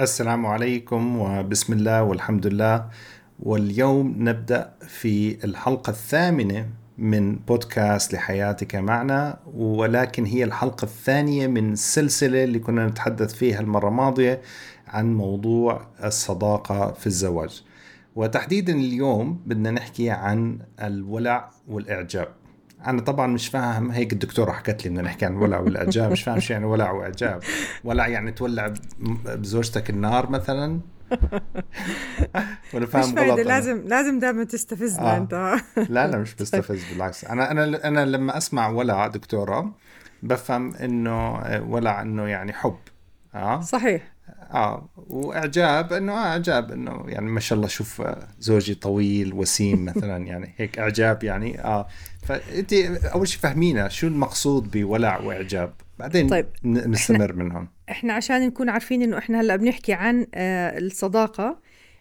السلام عليكم وبسم الله والحمد لله. واليوم نبدأ في الحلقة الثامنة من بودكاست لحياتك معنا ولكن هي الحلقة الثانية من السلسلة اللي كنا نتحدث فيها المرة الماضية عن موضوع الصداقة في الزواج. وتحديدا اليوم بدنا نحكي عن الولع والإعجاب. أنا طبعا مش فاهم هيك الدكتورة حكت لي بدنا نحكي عن ولع والإعجاب مش فاهم شو يعني ولع وإعجاب. ولع يعني تولع بزوجتك النار مثلا. ولا فاهم غلط لازم لازم دائما تستفزنا آه. أنت. لا لا مش بستفز بالعكس. أنا أنا أنا لما أسمع ولع دكتورة بفهم إنه ولع إنه يعني حب. آه؟ صحيح. آه. وإعجاب إنه آه إعجاب إنه يعني ما شاء الله شوف زوجي طويل وسيم مثلا يعني هيك إعجاب يعني آه. فأنت أول شيء فهمينا شو المقصود بولع وإعجاب؟ بعدين طيب نستمر إحنا منهم. إحنا عشان نكون عارفين إنه إحنا هلأ بنحكي عن آه الصداقة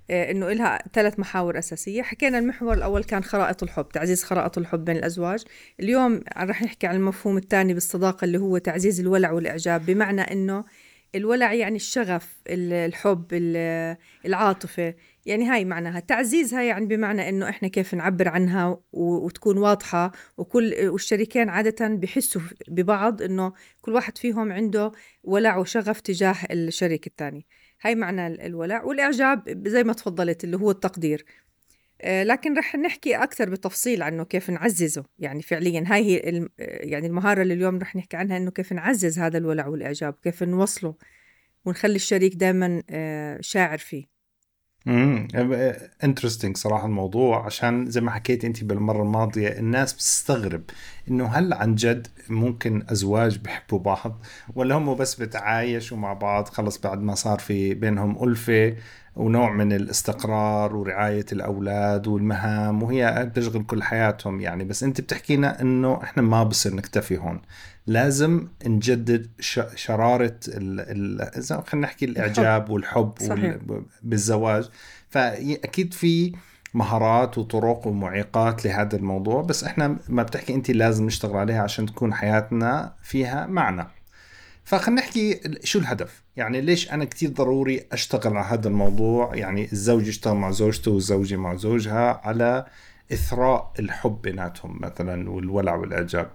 آه إنه لها ثلاث محاور أساسية. حكينا المحور الأول كان خرائط الحب تعزيز خرائط الحب بين الأزواج. اليوم رح نحكي عن المفهوم الثاني بالصداقة اللي هو تعزيز الولع والإعجاب بمعنى إنه الولع يعني الشغف الحب العاطفة. يعني هاي معناها تعزيزها يعني بمعنى إنه إحنا كيف نعبر عنها وتكون واضحة وكل والشريكين عادة بحسوا ببعض إنه كل واحد فيهم عنده ولع وشغف تجاه الشريك الثاني. هاي معنى الولع والإعجاب زي ما تفضلت اللي هو التقدير. آه، لكن رح نحكي أكثر بتفصيل عنه كيف نعززه. يعني فعليا هاي هي يعني المهارة اللي اليوم رح نحكي عنها إنه كيف نعزز هذا الولع والإعجاب كيف نوصله ونخلي الشريك دائما آه، شاعر فيه. امم انترستنج صراحة الموضوع عشان زي ما حكيت أنت بالمرة الماضية الناس بتستغرب إنه هل عن جد ممكن أزواج بحبوا بعض ولا هم بس بتعايشوا مع بعض خلص بعد ما صار في بينهم ألفة؟ ونوع من الاستقرار ورعاية الأولاد والمهام وهي بتشغل كل حياتهم يعني. بس أنت بتحكينا أنه إحنا ما بصير نكتفي هون. لازم نجدد شرارة خلينا نحكي الإعجاب والحب صحيح. بالزواج. فأكيد في مهارات وطرق ومعيقات لهذا الموضوع بس إحنا ما بتحكي أنت لازم نشتغل عليها عشان تكون حياتنا فيها معنى. فخلينا نحكي شو الهدف؟ يعني ليش أنا كتير ضروري أشتغل على هذا الموضوع؟ يعني الزوج يشتغل مع زوجته والزوجة مع زوجها على إثراء الحب بيناتهم مثلا والولع والإعجاب.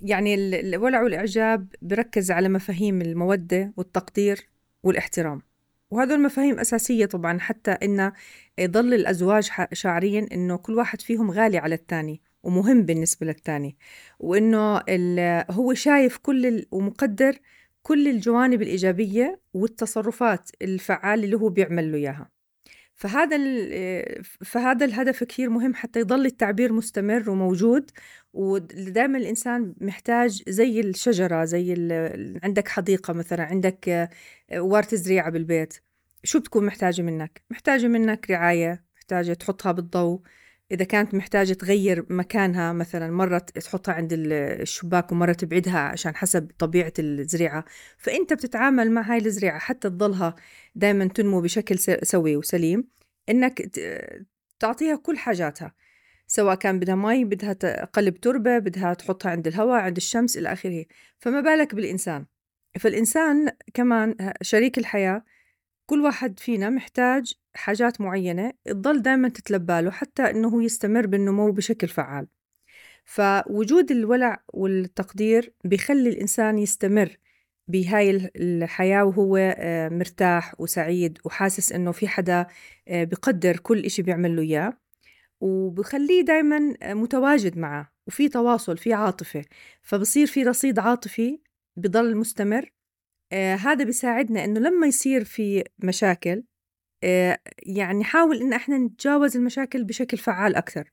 يعني الولع والإعجاب بركز على مفاهيم المودة والتقدير والاحترام. وهذول مفاهيم أساسية طبعا حتى إن يضل الأزواج شاعرين إنه كل واحد فيهم غالي على الثاني. ومهم بالنسبة للتاني وإنه هو شايف كل ومقدر كل الجوانب الإيجابية والتصرفات الفعالة اللي هو بيعمل له إياها. فهذا فهذا الهدف كثير مهم حتى يضل التعبير مستمر وموجود ودائما الإنسان محتاج زي الشجرة زي عندك حديقة مثلا عندك ورث زريعه بالبيت شو بتكون محتاجة منك؟ محتاجة منك رعاية محتاجة تحطها بالضوء إذا كانت محتاجة تغير مكانها مثلا مرة تحطها عند الشباك ومرة تبعدها عشان حسب طبيعة الزريعة. فأنت بتتعامل مع هاي الزريعة حتى تضلها دائما تنمو بشكل سوي وسليم إنك تعطيها كل حاجاتها. سواء كان بدها مي بدها قلب تربة بدها تحطها عند الهواء عند الشمس إلى آخره. فما بالك بالإنسان. فالإنسان كمان شريك الحياة كل واحد فينا محتاج حاجات معينة تضل دائما تتلبى له حتى إنه يستمر بالنمو بشكل فعال. فوجود الولع والتقدير بيخلي الإنسان يستمر بهاي الحياة وهو آه، مرتاح وسعيد وحاسس إنه في حدا آه، بقدر كل إشي بيعمل له إياه وبخليه دايما آه، متواجد معه وفي تواصل في عاطفة. فبصير في رصيد عاطفي بضل مستمر آه هذا بيساعدنا إنه لما يصير في مشاكل آه يعني حاول إن إحنا نتجاوز المشاكل بشكل فعال أكثر.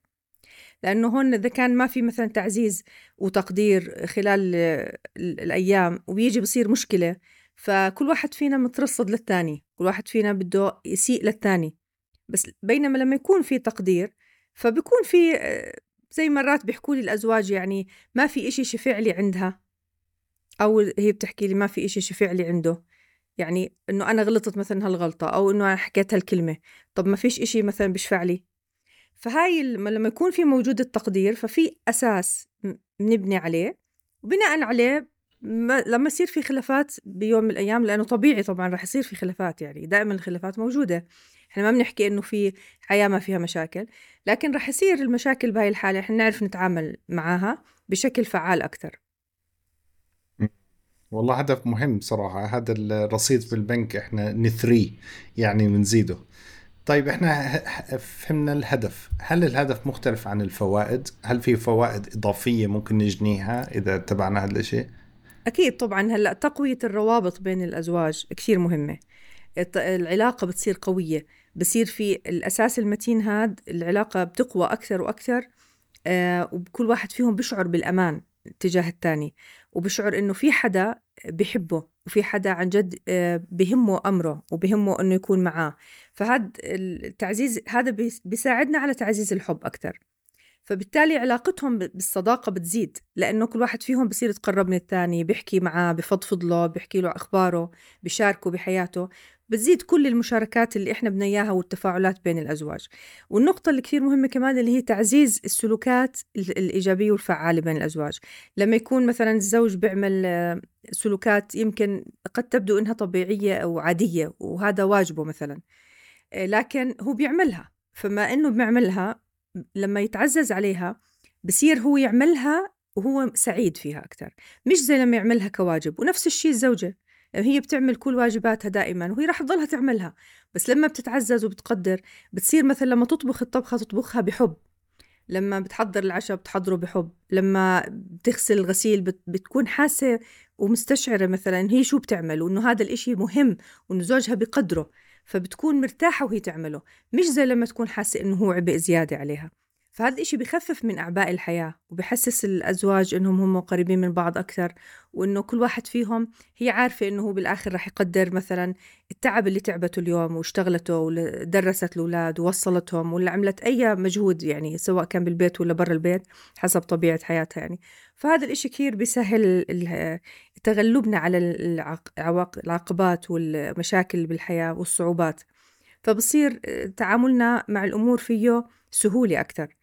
لأنه هون إذا كان ما في مثلا تعزيز وتقدير خلال الأيام وبيجي بصير مشكلة فكل واحد فينا مترصد للتاني كل واحد فينا بده يسيء للتاني. بس بينما لما يكون في تقدير فبكون في آه، زي مرات بيحكوا لي الأزواج يعني ما في إشي شفع لي عندها. أو هي بتحكي لي ما في إشي شفع لي عنده. يعني إنه أنا غلطت مثلا هالغلطة أو إنه أنا حكيت هالكلمة. طب ما فيش إشي مثلا بيشفع لي. فهاي لما يكون في موجود التقدير ففي أساس بنبني عليه. وبناء عليه ما لما يصير في خلافات بيوم من الأيام لأنه طبيعي طبعا رح يصير في خلافات يعني دائما الخلافات موجودة. إحنا ما بنحكي إنه في حياة ما فيها مشاكل لكن رح يصير المشاكل بهاي الحالة إحنا نعرف نتعامل معها بشكل فعال أكثر والله هدف مهم صراحة هذا الرصيد في البنك إحنا نثريه يعني بنزيده طيب إحنا فهمنا الهدف. هل الهدف مختلف عن الفوائد؟ هل في فوائد إضافية ممكن نجنيها إذا اتبعنا هذا الشيء أكيد طبعا. هلأ تقوية الروابط بين الأزواج كثير مهمة. العلاقة بتصير قوية. بصير في الأساس المتين هذا العلاقة بتقوى أكثر وأكثر آه وكل واحد فيهم بيشعر بالأمان تجاه الثاني وبشعر إنه في حدا بحبه وفي حدا عن جد آه، بهمه أمره وبهمه إنه يكون معاه. فهذا التعزيز هذا بيساعدنا على تعزيز الحب أكثر فبالتالي علاقتهم بالصداقة بتزيد لأنه كل واحد فيهم بصير يتقرب من الثاني بيحكي معاه بفضفض له بيحكي له أخباره بيشاركه بحياته بتزيد كل المشاركات اللي إحنا بدنا إياها والتفاعلات بين الأزواج. والنقطة اللي كثير مهمة كمان اللي هي تعزيز السلوكات الإيجابية والفعالة بين الأزواج. لما يكون مثلا الزوج بيعمل آه، سلوكات يمكن قد تبدو إنها طبيعية أو عادية وهذا واجبه مثلا آه، لكن هو بيعملها. فما إنه بيعملها لما يتعزز عليها بصير هو يعملها وهو سعيد فيها أكثر. مش زي لما يعملها كواجب ونفس الشيء الزوجة. هي بتعمل كل واجباتها دائما وهي راح تضلها تعملها. بس لما بتتعزز وبتقدر بتصير مثلا لما تطبخ الطبخة تطبخها بحب. لما بتحضر العشاء بتحضره بحب. لما بتغسل الغسيل بتكون حاسة ومستشعرة مثلا هي شو بتعمل وإنه هذا الإشي مهم وإنه زوجها بقدره. فبتكون مرتاحة وهي تعمله مش زي لما تكون حاسة إنه هو عبء زيادة عليها. فهذا الإشي بخفف من أعباء الحياة وبحسس الأزواج إنهم هم قريبين من بعض أكثر وإنه كل واحد فيهم هي عارفة إنه هو بالآخر رح يقدر مثلا التعب اللي تعبته اليوم واشتغلته ودرست الأولاد ووصلتهم ولا عملت أي مجهود يعني سواء كان بالبيت ولا برا البيت حسب طبيعة حياتها يعني. فهذا الإشي كثير بيسهل تغلبنا على العقبات والمشاكل بالحياة والصعوبات. فبصير تعاملنا مع الأمور فيه سهولة أكثر.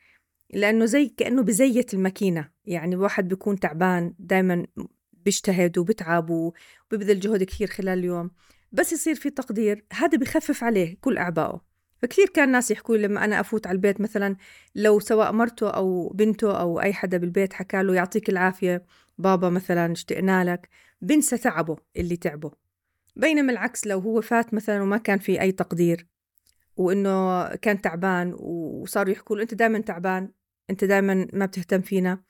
لأنه زي كأنه بزيت الماكينة. يعني الواحد بيكون تعبان دايما بيجتهد وبتعب وببذل جهد كثير خلال اليوم. بس يصير في تقدير. هذا بخفف عليه كل أعبائه. فكثير كان ناس يحكوا لما أنا أفوت على البيت مثلا لو سواء مرته أو بنته أو أي حدا بالبيت حكى له يعطيك العافية بابا مثلا اشتقنا لك. بنسى تعبه اللي تعبه. بينما العكس لو هو فات مثلا وما كان في أي تقدير وإنه كان تعبان وصاروا يحكوا له أنت دائما تعبان أنت دائما ما بتهتم فينا.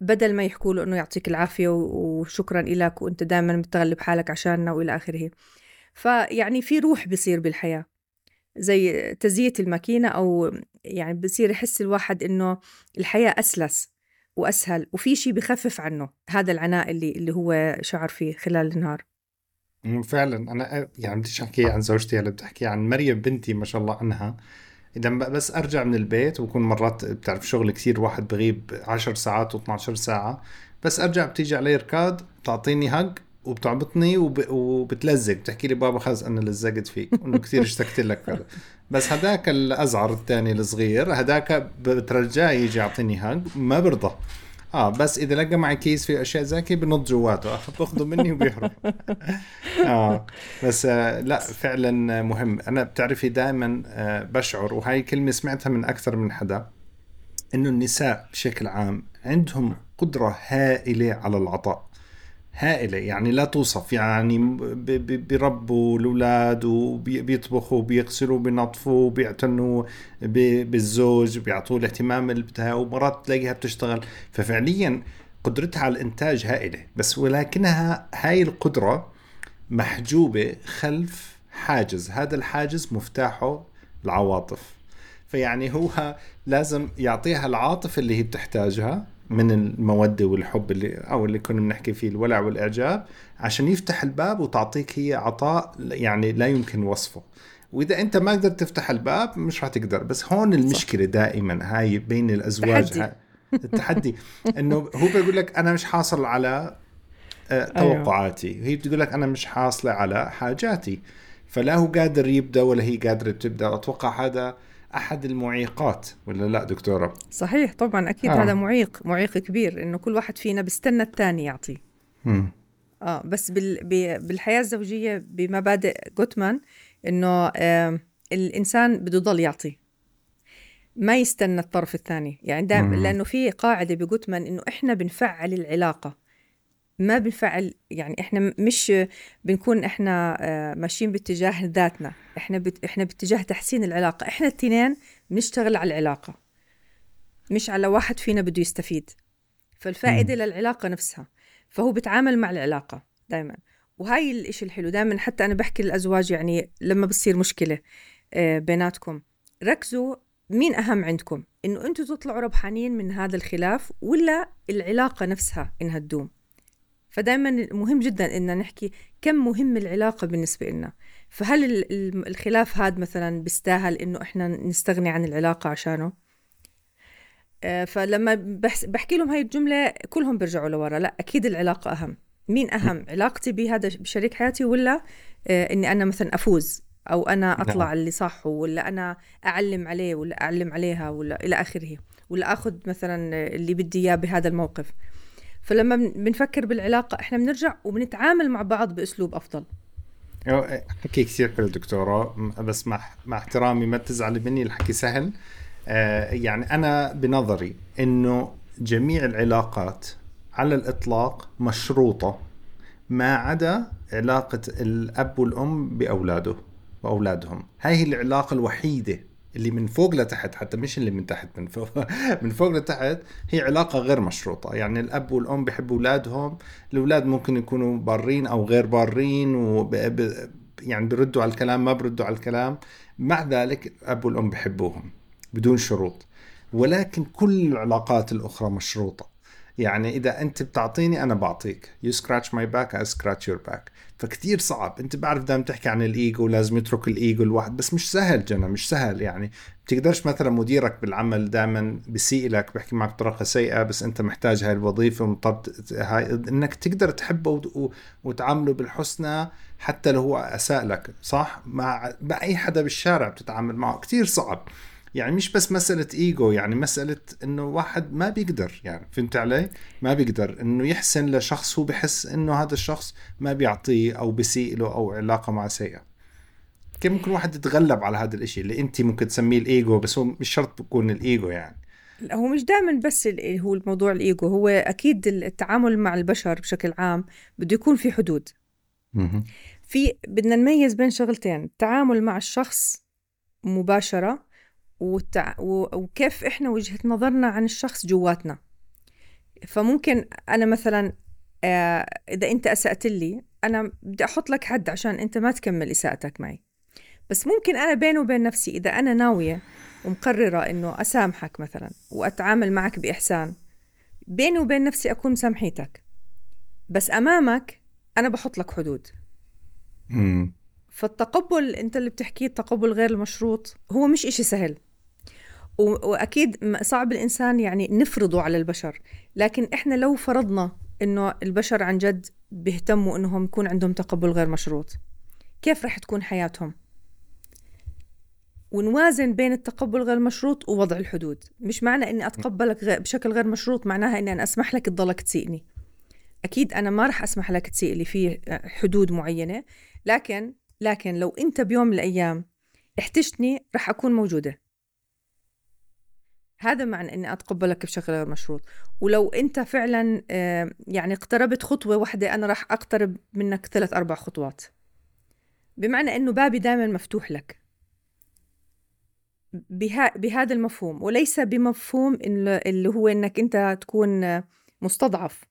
بدل ما يحكوا له إنه يعطيك العافية وشكرا لك وأنت دائما بتغلب حالك عشاننا وإلى آخره. فيعني في روح بصير بالحياة. زي تزيية الماكينة أو يعني بصير يحس الواحد إنه الحياة أسلس وأسهل وفي شيء بخفف عنه هذا العناء اللي اللي هو شعر فيه خلال النهار. فعلا. أنا يعني بديش أحكي عن زوجتي هلا بدي أحكي عن مريم بنتي ما شاء الله عنها. لما بس أرجع من البيت وبكون مرات بتعرف شغل كثير واحد بغيب 10 ساعات و12 ساعة بس أرجع بتيجي علي ركاد بتعطيني هج وبتعبطني وب... وبتلزق. بتحكي لي بابا خلص أنا لزقت فيك انه كثير اشتقت لك. بس هذاك الأزعر الثاني الصغير هذاك بترجاه يجي يعطيني هج ما برضى. آه بس إذا لقى معي كيس فيه أشياء زي كذا بنط جواته. بأخذه مني وبيهرب. آه بس آه لا فعلا مهم. أنا بتعرفي دائما آه بشعر وهاي كلمة سمعتها من أكثر من حدا إنه النساء بشكل عام عندهم قدرة هائلة على العطاء. هائلة يعني لا توصف يعني بيربوا الأولاد وبيطبخوا وبيغسلوا وبينظفوا وبيعتنوا بالزوج بيعطوه الاهتمام اللي بدها ومرات تلاقيها بتشتغل. ففعليا قدرتها على الإنتاج هائلة بس ولكنها هاي القدرة محجوبة خلف حاجز. هذا الحاجز مفتاحه العواطف. فيعني هو لازم يعطيها العاطفة اللي هي بتحتاجها من المودة والحب اللي أو اللي كنا بنحكي فيه الولع والإعجاب عشان يفتح الباب وتعطيك هي عطاء يعني لا يمكن وصفه وإذا أنت ما قدرت تفتح الباب مش راح تقدر بس هون المشكلة صح. دائما هاي بين الأزواج تحدي. التحدي إنه هو بيقول لك أنا مش حاصل على آه، أيوه. توقعاتي أيوه. هي بتقول لك أنا مش حاصله على حاجاتي فلا هو قادر يبدأ ولا هي قادرة تبدأ أتوقع هذا أحد المعيقات ولا لا دكتورة صحيح طبعا أكيد آه. هذا معيق معيق كبير إنه كل واحد فينا بيستنى الثاني يعطي مم. آه بس بال... ب- بالحياة الزوجية بمبادئ جوتمان إنه آه الإنسان بده يضل يعطي ما يستنى الطرف الثاني يعني دائما. لأنه في قاعدة بجوتمان إنه إحنا بنفعل العلاقة ما بنفعل يعني إحنا م- مش بنكون إحنا آه، ماشيين باتجاه ذاتنا. إحنا بت... إحنا باتجاه تحسين العلاقة. إحنا الاثنين بنشتغل على العلاقة مش على واحد فينا بده يستفيد. فالفائدة مم. للعلاقة نفسها. فهو بيتعامل مع العلاقة دائما وهاي الإشي الحلو. دائما حتى أنا بحكي للأزواج يعني لما بتصير مشكلة آه، بيناتكم ركزوا مين أهم عندكم. إنه أنتوا تطلعوا ربحانين من هذا الخلاف ولا العلاقة نفسها إنها تدوم. فدائما مهم جدا إن نحكي كم مهم العلاقة بالنسبة لنا فهل ال- ال- الخلاف هذا مثلا بيستاهل إنه إحنا نستغني عن العلاقة عشانه؟ آه، فلما بحكي لهم هاي الجملة كلهم بيرجعوا لورا. لا أكيد العلاقة أهم. مين أهم؟ علاقتي بهذا بشريك حياتي ولا آه، إني أنا مثلا أفوز أو أنا أطلع نعم. اللي صح ولا أنا أعلم عليه ولا أعلم عليها ولا إلى آخره ولا أخذ مثلا اللي بدي إياه بهذا الموقف. فلما بن- بنفكر بالعلاقة إحنا بنرجع وبنتعامل مع بعض بأسلوب أفضل. حكي كثير حلو دكتورة بس مع مع احترامي ما تزعلي مني الحكي سهل. آه يعني أنا بنظري إنه جميع العلاقات على الإطلاق مشروطة ما عدا علاقة الأب والأم بأولاده وأولادهم هاي هي العلاقة الوحيدة. اللي من فوق لتحت حتى مش اللي من تحت من فوق من فوق لتحت هي علاقة غير مشروطة. يعني الأب والأم بيحبوا أولادهم الأولاد ممكن يكونوا بارين أو غير بارين. ب... يعني بيردوا على الكلام ما بيردوا على الكلام. مع ذلك الأب والأم بيحبوهم بدون شروط. ولكن كل العلاقات الأخرى مشروطة. يعني إذا أنت بتعطيني أنا بعطيك. You scratch my back I scratch your back. فكتير صعب. أنت بعرف دائما تحكي عن الإيجو لازم يترك الإيجو الواحد. بس مش سهل جنى مش سهل يعني. بتقدرش مثلا مديرك بالعمل دائما بسيء لك بحكي معك بطريقة سيئة بس أنت محتاج هاي الوظيفة ومضطر هاي إنك تقدر تحبه وتعامله بالحسنى حتى لو هو أساء لك صح؟ مع مع أي حدا بالشارع بتتعامل معه. كتير صعب. يعني مش بس مسألة إيجو يعني مسألة إنه واحد ما بيقدر يعني فهمت علي؟ ما بيقدر إنه يحسن لشخص هو بحس إنه هذا الشخص ما بيعطيه أو بيسيء له أو علاقة معه سيئة. كيف ممكن واحد يتغلب على هذا الإشي اللي انت ممكن تسميه الإيجو بس هو مش شرط بيكون الإيجو يعني. لا، هو مش دائما بس هو الموضوع الإيجو هو أكيد التعامل مع البشر بشكل عام بده يكون في حدود. في بدنا نميز بين شغلتين التعامل مع الشخص مباشرة والتع... و... وكيف إحنا وجهة نظرنا عن الشخص جواتنا. فممكن أنا مثلا آه إذا أنت أسأت لي أنا بدي أحط لك حد عشان أنت ما تكمل إساءتك معي. بس ممكن أنا بيني وبين نفسي إذا أنا ناوية ومقررة إنه أسامحك مثلا وأتعامل معك بإحسان بيني وبين نفسي أكون مسامحيتك بس أمامك أنا بحط لك حدود. فالتقبل أنت اللي بتحكيه التقبل غير المشروط هو مش إشي سهل. وأكيد صعب الإنسان يعني نفرضه على البشر لكن إحنا لو فرضنا إنه البشر عن جد بيهتموا إنهم يكون عندهم تقبل غير مشروط كيف رح تكون حياتهم؟ ونوازن بين التقبل غير مشروط ووضع الحدود مش معنى إني أتقبلك بشكل غير مشروط معناها إني أنا أسمح لك تضلك تسيئني. أكيد أنا ما رح أسمح لك تسيء لي في حدود معينة لكن لكن لو أنت بيوم من الأيام احتجتني رح أكون موجودة. هذا معنى إني أتقبلك بشكل غير مشروط. ولو أنت فعلا آه، يعني اقتربت خطوة واحدة أنا رح أقترب منك ثلاث أربع خطوات. بمعنى إنه بابي دائما مفتوح لك. بها بهذا المفهوم. وليس بمفهوم اللي هو إنك أنت تكون مستضعف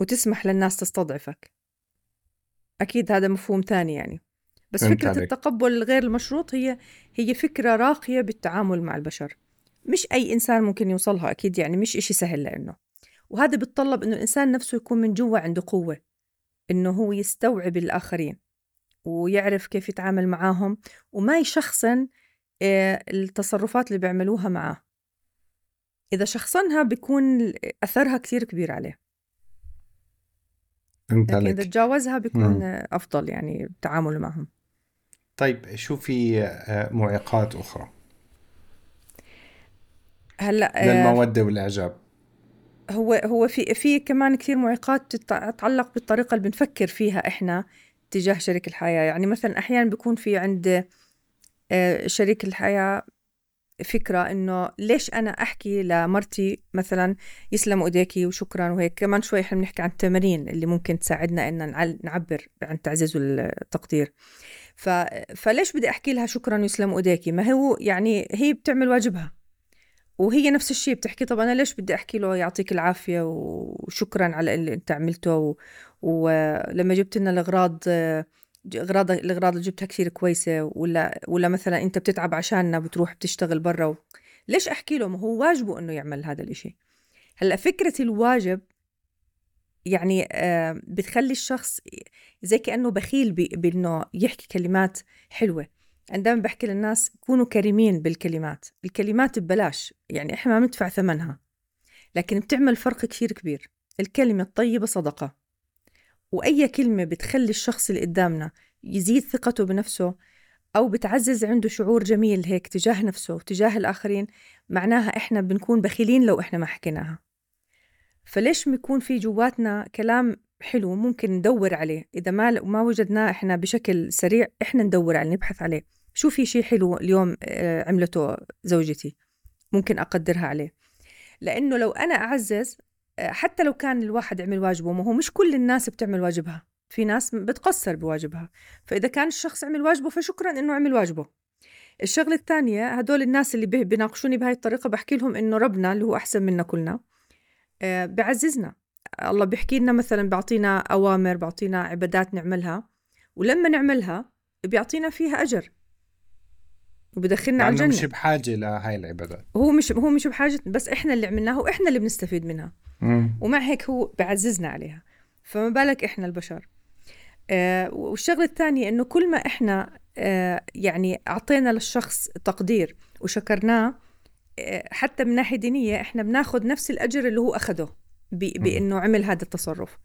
وتسمح للناس تستضعفك. أكيد هذا مفهوم ثاني يعني. بس عليك. التقبل الغير المشروط هي هي فكرة راقية بالتعامل مع البشر. مش أي إنسان ممكن يوصلها أكيد يعني مش إشي سهل لأنه. وهذا بتطلب إنه الإنسان نفسه يكون من جوا عنده قوة إنه هو يستوعب الآخرين ويعرف كيف يتعامل معاهم وما يشخصن آه، التصرفات اللي بيعملوها معاه. إذا شخصنها بيكون أثرها كتير كبير عليه. فهمت لكن إذا. تجاوزها بيكون مم. أفضل يعني التعامل معهم. طيب شو في آه، معيقات أخرى؟ هلا آه، للمودة والإعجاب؟ هو هو في في كمان كثير معيقات تتعلق بالطريقة اللي بنفكر فيها إحنا تجاه شريك الحياة. يعني مثلا أحيانا بيكون في عند آه، شريك الحياة فكرة إنه ليش أنا أحكي لمرتي مثلا يسلم إيديكي وشكرا وهيك؟ كمان شوي إحنا بنحكي عن التمارين اللي ممكن تساعدنا إن نعبر عن التعزيز والتقدير ف... فليش بدي أحكي لها شكرا ويسلم إيديكي؟ ما هو يعني هي بتعمل واجبها. وهي نفس الشيء بتحكي طب أنا ليش بدي أحكي له يعطيك العافية وشكرا على اللي أنت عملته؟ و... ولما جبت لنا الأغراض أغراض الأغراض اللي جبتها كثير كويسة ولا ولا مثلا أنت بتتعب عشاننا بتروح بتشتغل برا و... ليش أحكي له؟ ما هو واجبه إنه يعمل هذا الإشي. هلأ فكرة الواجب يعني آه بتخلي الشخص زي كأنه بخيل بإنه يحكي كلمات حلوة. أنا دائما بحكي للناس كونوا كريمين بالكلمات. الكلمات ببلاش يعني إحنا ما بندفع ثمنها. لكن بتعمل فرق كثير كبير. الكلمة الطيبة صدقة. وأي كلمة بتخلي الشخص اللي قدامنا يزيد ثقته بنفسه أو بتعزز عنده شعور جميل هيك تجاه نفسه وتجاه الآخرين معناها إحنا بنكون بخيلين لو إحنا ما حكيناها. فليش بيكون في جواتنا كلام حلو ممكن ندور عليه؟ إذا ما ما وجدناه إحنا بشكل سريع إحنا ندور عليه نبحث عليه. شو في شيء حلو اليوم آه، عملته زوجتي؟ ممكن أقدرها عليه. لأنه لو أنا أعزز حتى لو كان الواحد عمل واجبه ما هو مش كل الناس بتعمل واجبها. في ناس بتقصر بواجبها. فإذا كان الشخص عمل واجبه فشكرا إنه عمل واجبه. الشغلة الثانية هدول الناس اللي بيناقشوني بهاي الطريقة بحكي لهم إنه ربنا اللي هو أحسن منا كلنا آه، بعززنا الله بيحكي لنا مثلا بيعطينا أوامر بيعطينا عبادات نعملها ولما نعملها بيعطينا فيها أجر. وبدخلنا على الجنة مش بحاجة لهاي العبادات هو مش هو مش بحاجة بس إحنا اللي عملناها وإحنا اللي بنستفيد منها. ومع هيك هو بعززنا عليها. فما بالك إحنا البشر. آه والشغلة الثانية إنه كل ما إحنا آه يعني أعطينا للشخص تقدير وشكرناه آه حتى من ناحية دينية إحنا بناخذ نفس الأجر اللي هو أخده بإنه عمل هذا التصرف.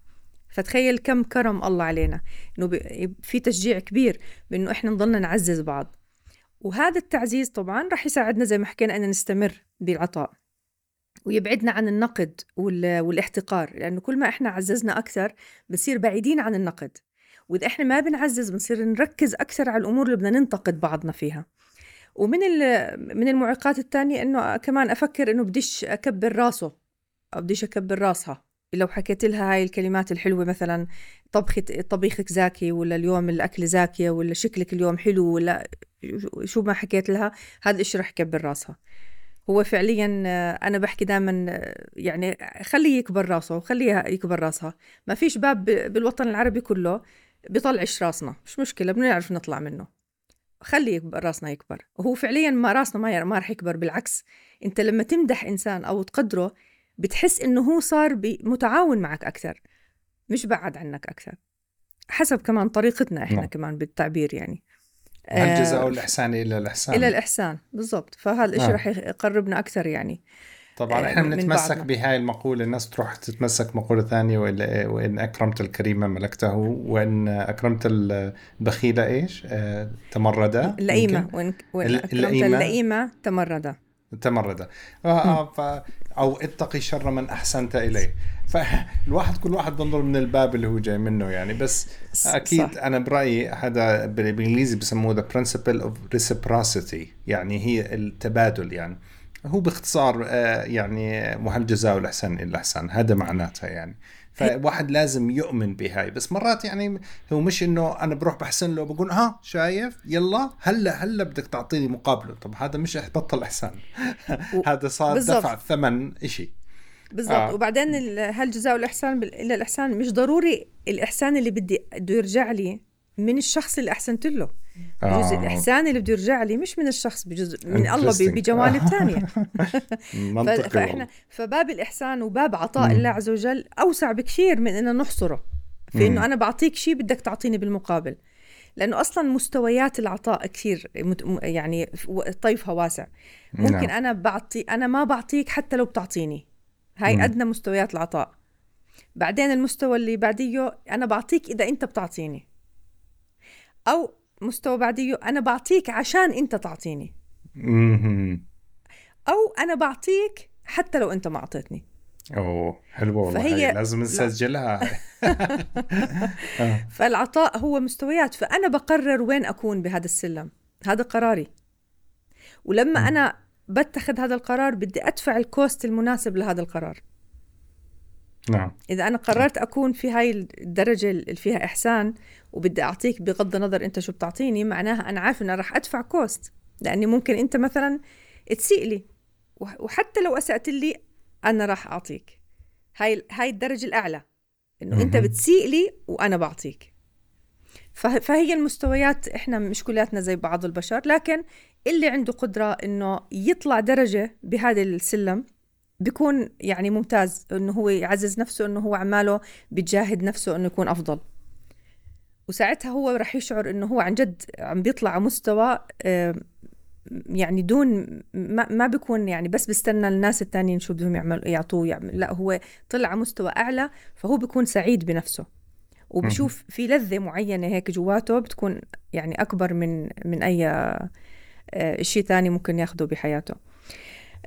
فتخيل كم كرم الله علينا. إنه في تشجيع كبير بإنه إحنا نضلنا نعزز بعض. وهذا التعزيز طبعا راح يساعدنا زي ما حكينا أن نستمر بالعطاء. ويبعدنا عن النقد والاحتقار لأنه كل ما إحنا عززنا أكثر بنصير بعيدين عن النقد. وإذا إحنا ما بنعزز بنصير نركز أكثر على الأمور اللي بدنا ننتقد بعضنا فيها. ومن من المعيقات الثانية إنه كمان أفكر إنه بديش أكبر راسه أو بديش أكبر راسها. لو حكيت لها هاي الكلمات الحلوة مثلا طبخة طبيخك زاكي ولا اليوم الأكل زاكية ولا شكلك اليوم حلو ولا شو ما حكيت لها هذا الشيء رح يكبر راسها. هو فعليا أنا بحكي دائما يعني خليه يكبر راسه وخليها يكبر راسها. ما فيش باب بالوطن العربي كله بيطلعش راسنا. مش مشكلة بنعرف نطلع منه. خلي راسنا يكبر. وهو فعليا ما راسنا ما ما رح يكبر بالعكس. أنت لما تمدح إنسان أو تقدره بتحس إنه هو صار متعاون معك أكثر مش بعد عنك أكثر. حسب كمان طريقتنا إحنا نعم. كمان بالتعبير يعني. الجزاء والإحسان إلى الإحسان. إلى الإحسان بالضبط. فهذا الشيء آه. رح يقربنا أكثر يعني طبعا آه، إحنا بنتمسك بهاي المقولة الناس تروح تتمسك مقولة ثانية وإن أكرمت الكريم ملكته وإن أكرمت البخيلة إيش؟ آه، تمردة. اللئيمة وإن, وإن أكرمت اللئيم تمردا. تمردا. آه ف أو اتقي شر من أحسنت إليه. فالواحد كل واحد بنظر من الباب اللي هو جاي منه يعني بس أكيد صح. أنا برأيي هذا بالإنجليزي بسموه the principle of reciprocity يعني هي التبادل يعني. هو باختصار آه، يعني وهل جزاء الاحسان إلا الاحسان هذا معناتها يعني. فواحد لازم يؤمن بهاي. بس مرات يعني هو مش إنه أنا بروح بحسن له بقول ها شايف؟ يلا هلا هلا بدك تعطيني مقابله. طب هذا مش بطل إحسان. هذا صار دفع ثمن شيء بالضبط. آه. وبعدين هل جزاء الإحسان إلا الإحسان؟ مش ضروري الإحسان اللي بدي بده يرجع لي من الشخص اللي أحسنت له. بجوز آه. الإحسان اللي بده يرجع لي مش من الشخص بجزء من الله بجوانب ثانية فاحنا فباب الإحسان وباب عطاء الله عز وجل أوسع بكثير من انه نحصره. في إنه أنا بعطيك شيء بدك تعطيني بالمقابل. لأنه أصلا مستويات العطاء كثير يعني طيفها واسع. ممكن نعم. أنا بعطي أنا ما بعطيك حتى لو بتعطيني. هاي أدنى مستويات العطاء. بعدين المستوى اللي بعديه أنا بعطيك إذا أنت بتعطيني. أو مستوى بعديه أنا بعطيك عشان أنت تعطيني. أو أنا بعطيك حتى لو أنت ما أعطيتني. أوه حلوة والله. فهي لازم نسجلها. آه. فالعطاء هو مستويات فأنا بقرر وين أكون بهذا السلم هذا قراري. ولما أنا بتخذ هذا القرار بدي أدفع ال cost المناسب لهذا القرار. نعم. إذا أنا قررت أكون في هاي الدرجة اللي فيها إحسان وبدي أعطيك بغض النظر أنت شو بتعطيني معناها أنا عارف إني راح أدفع cost. لأني ممكن أنت مثلا تسيء لي وحتى لو أسأت لي أنا راح أعطيك. هاي هاي الدرجة الأعلى إنه أنت بتسيء لي وأنا بعطيك. فهي المستويات إحنا مش كلياتنا زي بعض البشر لكن اللي عنده قدرة إنه يطلع درجة بهذا السلم بيكون يعني ممتاز إنه هو يعزز نفسه إنه هو عماله بيجاهد نفسه إنه يكون أفضل. وساعتها هو رح يشعر إنه هو عن جد عم بيطلع على مستوى يعني دون ما, ما بيكون يعني بس بيستنى الناس التانيين شو بدهم يعملوا يعطوه يعمل. لا هو طلع على مستوى أعلى فهو بيكون سعيد بنفسه. وبشوف في لذة معينة هيك جواته بتكون يعني أكبر من من أي شيء ثاني ممكن ياخده بحياته.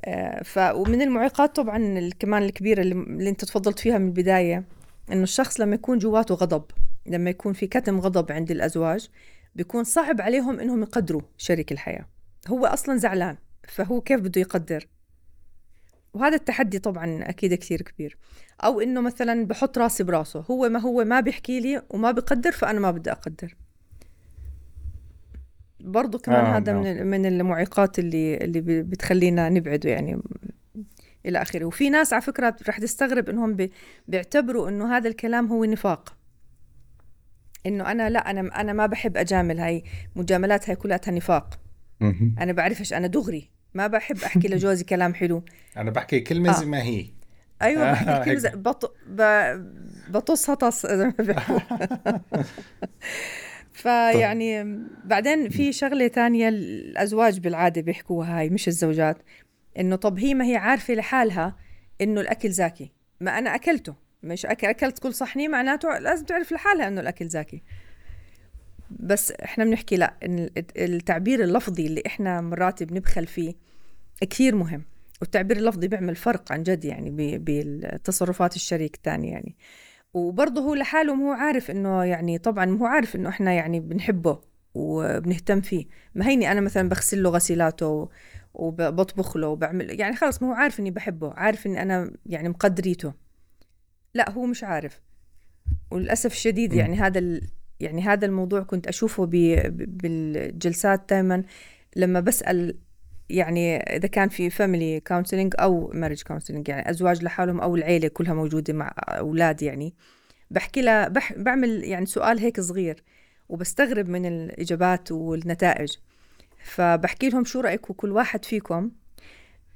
آه، ف ومن المعيقات طبعا كمان الكبيرة اللي, أنت تفضلت فيها من البداية إنه الشخص لما يكون جواته غضب لما يكون في كتم غضب عند الأزواج بيكون صعب عليهم إنهم يقدروا شريك الحياة. هو أصلا زعلان فهو كيف بده يقدر؟ وهذا التحدي طبعا أكيد كثير كبير. أو إنه مثلا بحط راسي براسه هو ما هو ما بيحكي لي وما بقدر فأنا ما بدي أقدر. برضو كمان آه هذا من من المعيقات اللي اللي بتخلينا نبعده يعني إلى آخره. وفي ناس على فكرة رح تستغرب إنهم بيعتبروا إنه هذا الكلام هو نفاق. إنه أنا لا أنا أنا ما بحب أجامل هاي مجاملات هاي كلها نفاق أنا بعرفش أنا دغري. ما بحب أحكي لجوزي كلام حلو. أنا بحكي كلمة آه. زي ما هي. أيوه بحكي كلمة زي بط... ب... بطص هطس زي ما بيحكوا. فيعني بعدين في شغلة تانية الأزواج بالعادة بيحكوها هاي مش الزوجات. إنه طب هي ما هي عارفة لحالها إنه الأكل زاكي. ما أنا أكلته. مش أكلت كل صحني معناته لازم تعرف لحالها إنه الأكل زاكي. بس إحنا بنحكي لا التعبير اللفظي اللي إحنا مرات بنبخل فيه كثير مهم. والتعبير اللفظي بيعمل فرق عن جد يعني بالتصرفات الشريك الثاني يعني. وبرضه هو لحاله هو عارف إنه يعني طبعا هو عارف إنه إحنا يعني بنحبه وبنهتم فيه. ما هيني أنا مثلا بغسل له غسيلاته وبطبخ له وبعمل يعني خلص ما هو عارف إني بحبه عارف إني أنا يعني مقدريته. لا هو مش عارف. وللأسف الشديد يعني هذا يعني هذا الموضوع كنت أشوفه بالجلسات دائما لما بسأل يعني إذا كان في family counseling أو marriage counseling يعني أزواج لحالهم أو العيلة كلها موجودة مع أولاد يعني بحكي لها بح بعمل يعني سؤال هيك صغير وبستغرب من الإجابات والنتائج. فبحكي لهم شو رايكم كل واحد فيكم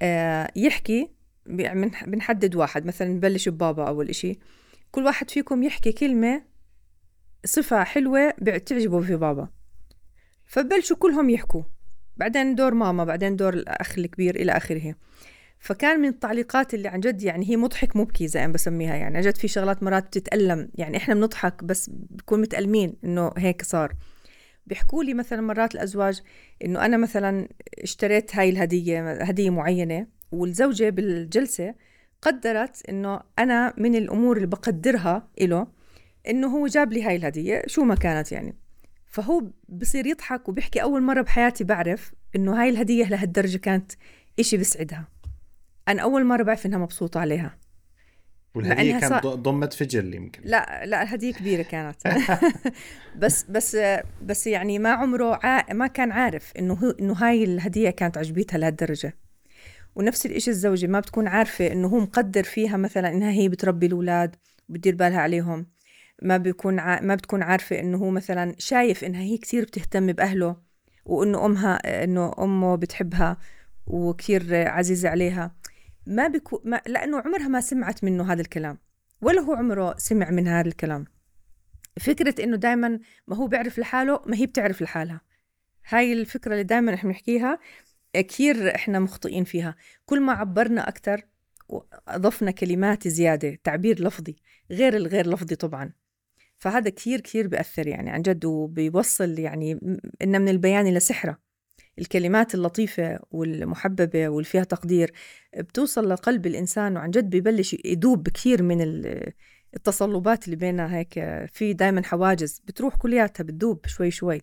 آه يحكي بنحدد واحد. مثلا نبلش ببابا أول إشي. كل واحد فيكم يحكي كلمة صفة حلوة بتعجبه في بابا. فبلشوا كلهم يحكوا. بعدين دور ماما بعدين دور الأخ الكبير إلى آخره. فكان من التعليقات اللي عن جد يعني هي مضحك مبكي زي ما بسميها يعني. عن جد في شغلات مرات بتتألم يعني إحنا بنضحك بس بكون متألمين إنه هيك صار. بيحكوا لي مثلا مرات الأزواج إنه أنا مثلا اشتريت هاي الهدية هدية معينة والزوجة بالجلسة قدرت إنه أنا من الأمور اللي بقدرها إله إنه هو جاب لي هاي الهدية شو ما كانت يعني. فهو بصير يضحك وبيحكي أول مرة بحياتي بعرف إنه هاي الهدية لهالدرجة كانت إشي بسعدها أنا أول مرة بعرف إنها مبسوطة عليها. والهدية كانت صار... ضمت فجل يمكن. لا لا الهدية كبيرة كانت. بس بس بس يعني ما عمره ع... ما كان عارف إنه هو إنه هاي الهدية كانت عجبتها لهالدرجة. ونفس الإشي الزوجة ما بتكون عارفة إنه هو مقدر فيها مثلا إنها هي بتربي الأولاد وبتدير بالها عليهم. ما بيكون ع... ما بتكون عارفة إنه هو مثلا شايف إنها هي كثير بتهتم بأهله وإنه أمها إنه أمه بتحبها وكثير عزيزة عليها. ما بيكون ما... لأنه عمرها ما سمعت منه هذا الكلام ولا هو عمره سمع من هذا الكلام. فكرة إنه دائما ما هو بيعرف لحاله ما هي بتعرف لحالها. هاي الفكرة اللي دائما إحنا بنحكيها كثير إحنا مخطئين فيها. كل ما عبرنا أكثر وأضفنا كلمات زيادة تعبير لفظي غير الغير لفظي طبعا. فهذا كثير كثير بيأثر يعني عن جد وبيوصل يعني إن من البيان إلى سحرة. الكلمات اللطيفة والمحببة واللي فيها تقدير بتوصل لقلب الإنسان وعن جد ببلش يدوب كثير من التصلبات اللي بيننا هيك. في دائما حواجز بتروح كلياتها بتدوب شوي شوي.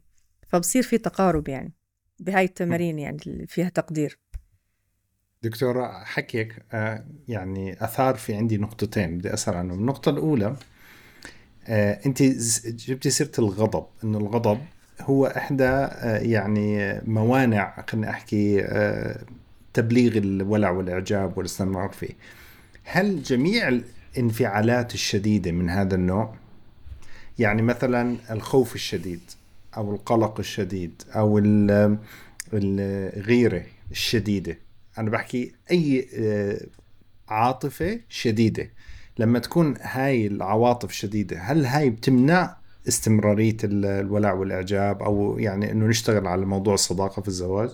فبصير في تقارب يعني بهاي التمارين يعني اللي فيها تقدير. دكتور حكيك آه، يعني أثار في عندي نقطتين بدي أسأل عنهم. النقطة الأولى آه، انت جبتي سيرة الغضب إنه الغضب هو إحدى آه، يعني موانع خليني أحكي تبليغ الولع والإعجاب والاستمرار فيه. هل جميع الانفعالات الشديدة من هذا النوع؟ يعني مثلا الخوف الشديد أو القلق الشديد أو الغيرة الشديدة. أنا بحكي أي آه، عاطفة شديدة. لما تكون هاي العواطف الشديده هل هاي بتمنع استمرارية الولاء والإعجاب أو يعني إنه نشتغل على موضوع الصداقة في الزواج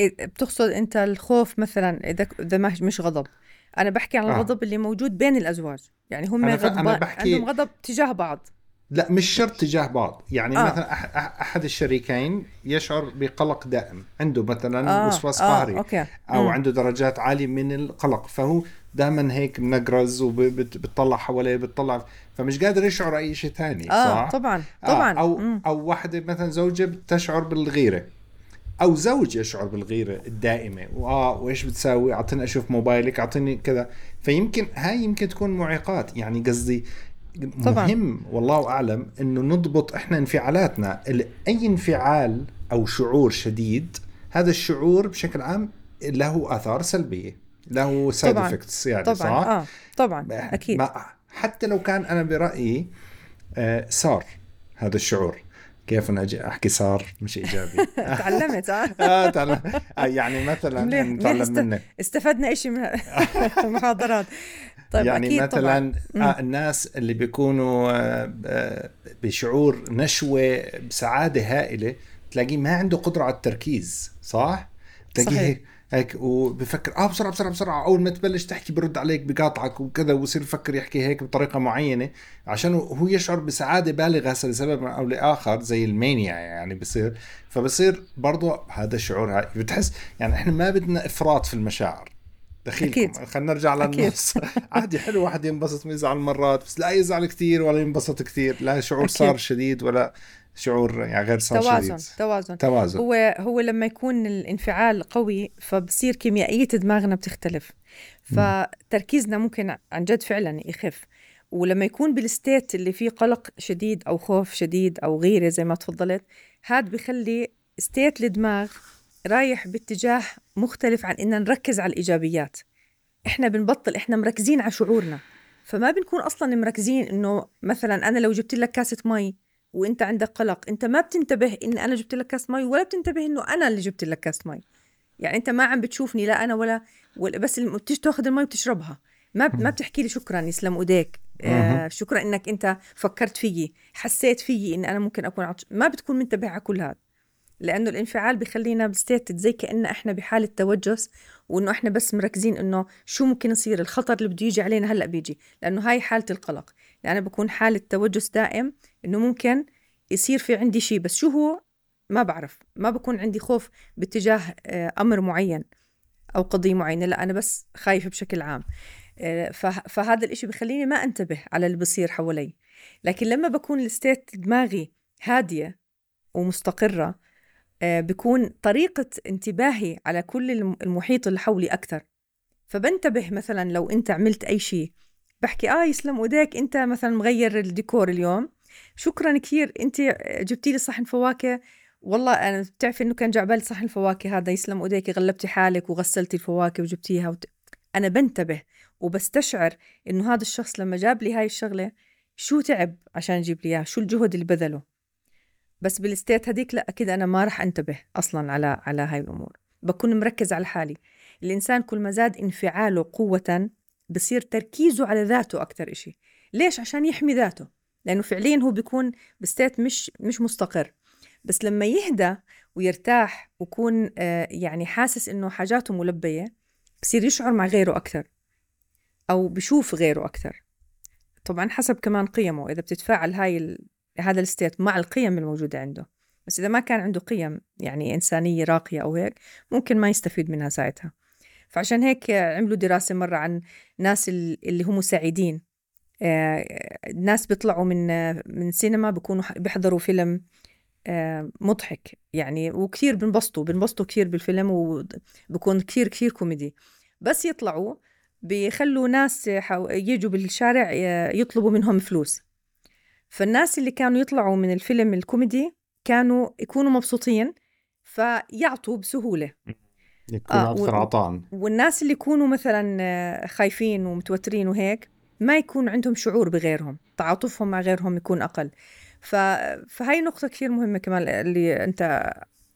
بتقصد أنت الخوف مثلا إذا إذا مش غضب أنا بحكي عن آه. الغضب اللي موجود بين الأزواج يعني هم غضب بحكي... عندهم غضب تجاه بعض لا مش شرط تجاه بعض يعني آه. مثلا أحد الشريكين يشعر بقلق دائم عنده مثلا آه. وسواس آه. قهري أوكي. أو م. عنده درجات عالية من القلق فهو دائما هيك منقرز وبتطلع حواليه بتطلع فمش قادر يشعر أي شيء ثاني آه. صح طبعا طبعا آه. أو م. أو واحدة مثلا زوجة تشعر بالغيرة أو زوج يشعر بالغيرة الدائمة وآه وإيش بتساوي أعطيني أشوف موبايلك أعطيني كذا فيمكن هاي يمكن تكون معيقات يعني قصدي طبعا. مهم والله أعلم إنه نضبط إحنا انفعالاتنا أي انفعال أو شعور شديد هذا الشعور بشكل عام له آثار سلبية له side effects يعني طبعا. صح؟ آه. طبعا أكيد ما حتى لو كان أنا برأيي آه صار هذا الشعور كيف أنا أجي أحكي صار مش إيجابي تعلمت آه آه تعلم آه، يعني مثلا نتعلم منك استفدنا شيء من المحاضرات طيب يعني أكيد مثلا طبعاً. آه الناس اللي بيكونوا آه, آه، بشعور نشوة بسعادة هائلة تلاقيه ما عنده قدرة على التركيز صح؟ تلاقيه هيك وبفكر آه بسرعة بسرعة بسرعة أول ما تبلش تحكي برد عليك بقاطعك وكذا ويصير يفكر يحكي هيك بطريقة معينة عشان هو يشعر بسعادة بالغة لسبب أو لآخر زي المانيا يعني بصير. فبصير برضه هذا الشعور هاي بتحس يعني إحنا ما بدنا إفراط في المشاعر. دخيلكم خلينا نرجع للنص. عادي حلو واحد ينبسط ويزعل مرات بس لا يزعل كثير ولا ينبسط كثير لا شعور أكيد. صار شديد ولا شعور يعني غير صار توازن شديد. توازن توازن. هو هو لما يكون الانفعال قوي فبصير كيميائية دماغنا بتختلف. فتركيزنا ممكن عن جد فعلا يخف. ولما يكون بال state اللي فيه قلق شديد أو خوف شديد أو غيرة زي ما تفضلت هذا بخلي state الدماغ رايح باتجاه مختلف عن إن نركز على الإيجابيات. إحنا بنبطل إحنا مركزين على شعورنا. فما بنكون أصلا مركزين إنه مثلا أنا لو جبت لك كاسة مي وانت عندك قلق انت ما بتنتبه إن أنا جبت لك كاس مي ولا بتنتبه إنه أنا اللي جبت لك كاس مي. يعني أنت ما عم بتشوفني لا أنا ولا, ولا بس بتيجي تاخذ المي وتشربها ما ما بتحكي لي شكرا يسلم إيديك. آه شكرا إنك أنت فكرت فيي حسيت فيي إن أنا ممكن أكون عطش ما بتكون منتبه على كل هذا لأنه الانفعال بخلينا ب state زي كأن إحنا بحالة توجس وإنه إحنا بس مركزين إنه شو ممكن يصير الخطر اللي بده يجي علينا هلأ بيجي. لأنه هاي حالة القلق. يعني أنا بكون حاله توجس دائم إنه ممكن يصير في عندي شيء بس شو هو؟ ما بعرف. ما بكون عندي خوف باتجاه آه، أمر معين أو قضية معينة. لا أنا بس خايفة بشكل عام. آه، فهذا الإشي بخليني ما أنتبه على اللي بصير حوالي. لكن لما بكون الستيت دماغي هادية ومستقرة آه، بكون طريقة انتباهي على كل المحيط اللي حولي أكثر. فبنتبه مثلا لو أنت عملت أي شيء بحكي آه يسلم ايديك أنت مثلا مغير الديكور اليوم. شكرا كثير أنت جبتي لي صحن فواكه. والله أنا بتعرفي إنه كان جعبالي صحن الفواكه هذا يسلم ايديك غلبتي حالك وغسلتي الفواكه وجبتيها. وت... أنا بنتبه وبستشعر إنه هذا الشخص لما جاب لي هاي الشغلة شو تعب عشان يجيب لي إياها شو الجهد اللي بذله. بس بالستيت هذيك لا أكيد أنا ما راح أنتبه أصلا على على هاي الأمور. بكون مركز على حالي. الإنسان كل ما زاد انفعاله قوة بصير تركيزه على ذاته أكثر إشي. ليش؟ عشان يحمي ذاته. لأنه فعليا هو بيكون بستيت مش مش مستقر. بس لما يهدى ويرتاح ويكون آه يعني حاسس إنه حاجاته ملبية بصير يشعر مع غيره أكثر أو بشوف غيره أكثر طبعا حسب كمان قيمه. إذا بتتفاعل هاي هذا ال state مع القيم الموجودة عنده. بس إذا ما كان عنده قيم يعني إنسانية راقية أو هيك ممكن ما يستفيد منها ساعتها. فعشان هيك عملوا دراسة مرة عن ناس اللي هم سعيدين. آه، ناس بيطلعوا من من سينما بيكونوا بيحضروا فيلم آه، مضحك. يعني وكثير بنبسطوا بنبسطوا كثير بالفيلم وبكون كثير كثير كوميدي. بس يطلعوا بيخلوا ناس يجوا بالشارع يطلبوا منهم فلوس. فالناس اللي كانوا يطلعوا من الفيلم الكوميدي كانوا يكونوا مبسوطين فيعطوا بسهولة. يكونوا آه أكثر عطاء. والناس اللي يكونوا مثلا خايفين ومتوترين وهيك ما يكون عندهم شعور بغيرهم تعاطفهم مع غيرهم يكون أقل. ف... فهي نقطة كثير مهمة كمان اللي أنت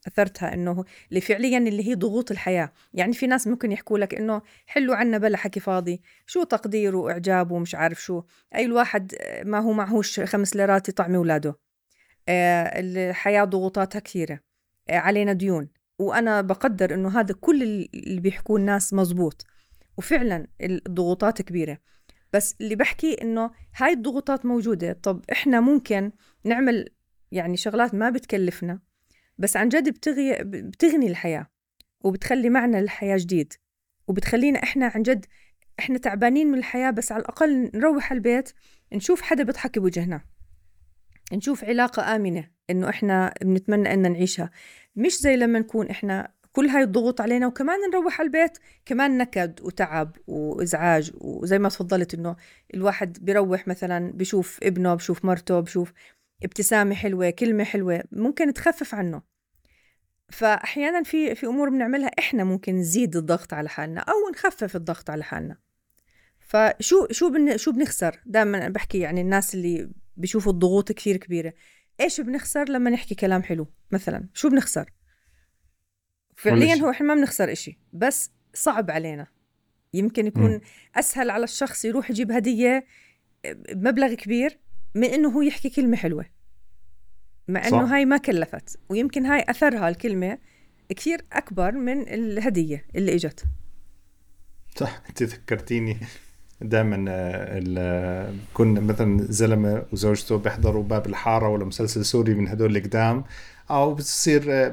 أثرتها إنه اللي فعليا اللي هي ضغوط الحياة. يعني في ناس ممكن يحكوا لك إنه حلوا عنا بلا حكي فاضي شو تقديره واعجابه ومش عارف شو. أي الواحد ما هو معهوش خمس ليرات يطعمي اولاده آه الحياة ضغوطاتها كثيرة. آه علينا ديون. وأنا بقدر إنه هذا كل اللي بيحكوه الناس مزبوط. وفعلا الضغوطات كبيرة. بس اللي بحكي إنه هاي الضغوطات موجودة. طب إحنا ممكن نعمل يعني شغلات ما بتكلفنا بس عن جد بتغي بتغني الحياة وبتخلي معنى للحياة جديد. وبتخلينا إحنا عن جد إحنا تعبانين من الحياة بس على الأقل نروح البيت نشوف حدا بيضحك بوجهنا. نشوف علاقة آمنة إنه إحنا بنتمنى إن نعيشها. مش زي لما نكون إحنا كل هاي الضغوط علينا وكمان نروح على البيت كمان نكد وتعب وإزعاج وزي ما تفضلت إنه الواحد بيروح مثلا بشوف ابنه بشوف مرته بشوف ابتسامة حلوة كلمة حلوة ممكن تخفف عنه. فاحيانا في في أمور بنعملها إحنا ممكن نزيد الضغط على حالنا أو نخفف الضغط على حالنا. فشو شو بن شو بنخسر؟ دائما بحكي يعني الناس اللي بيشوفوا الضغوط كثير كبيرة. إيش بنخسر لما نحكي كلام حلو؟ مثلا شو بنخسر؟ فعليا هو إحنا ما بنخسر إشي بس صعب علينا. يمكن يكون م. أسهل على الشخص يروح يجيب هدية بمبلغ كبير من إنه هو يحكي كلمة حلوة. مع إنه هاي ما كلفت. ويمكن هاي أثرها الكلمة كثير أكبر من الهدية اللي إجت. صح أنت ذكرتيني. دائما آه، كنا مثلا زلمة وزوجته بيحضروا باب الحارة ولا مسلسل سوري من هدول القدام. أو بتصير آه،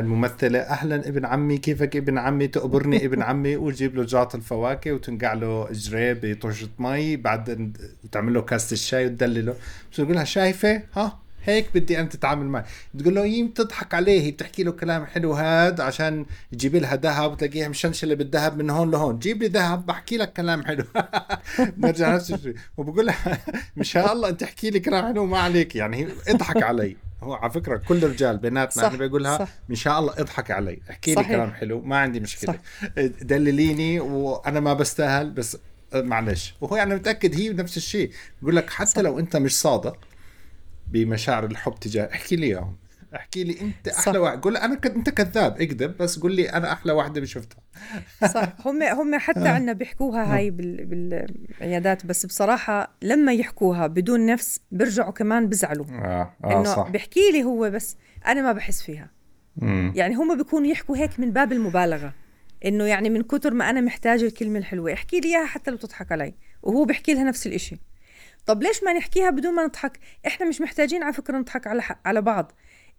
الممثلة أهلا ابن عمي كيفك ابن عمي؟ تقبرني ابن عمي. وتجيب له جاط الفواكه وتنقع له جريب بطشة مي بعدين وتعمل له كاسه الشاي وتدلله. بس تقول لها شايفة؟ ها؟ هيك بدي أنا تتعامل معي. بتقول له يم تضحك عليه هي بتحكي له كلام حلو هاد عشان تجيب لها ذهب وتلاقيها مشنشلة بالذهب من هون لهون. جيب لي ذهب بحكي لك كلام حلو. نرجع نفس الشيء. وبقول لها مشان الله أنت تحكي لي كلام حلو ما عليك. يعني اضحك علي. هو على فكرة كل الرجال بيناتنا أنا بقول لها ان شاء الله اضحك علي احكي لي كلام حلو ما عندي مشكلة. صح. دلليني وأنا ما بستاهل بس معلش. وهو يعني متأكد هي نفس الشيء. بقول لك حتى صح. لو أنت مش صادق بمشاعر الحب تجاه احكي لي اياهم احكي لي انت أحلى واحد قول أنا كد... أنت كذاب اكذب بس قول لي أنا أحلى واحدة شفتها صح هم هم حتى. عندنا بيحكوها آه. هاي بال... بالعيادات بس بصراحة لما يحكوها بدون نفس بيرجعوا كمان بزعلوا آه. آه. إنه صح. بيحكي لي هو بس أنا ما بحس فيها مم. يعني هم بيكونوا يحكوا هيك من باب المبالغة إنه يعني من كتر ما أنا محتاجة الكلمة الحلوة احكي لي إياها حتى لو تضحك علي وهو بيحكي لها نفس الإشي طب ليش ما نحكيها بدون ما نضحك؟ إحنا مش محتاجين على فكرة نضحك على على بعض.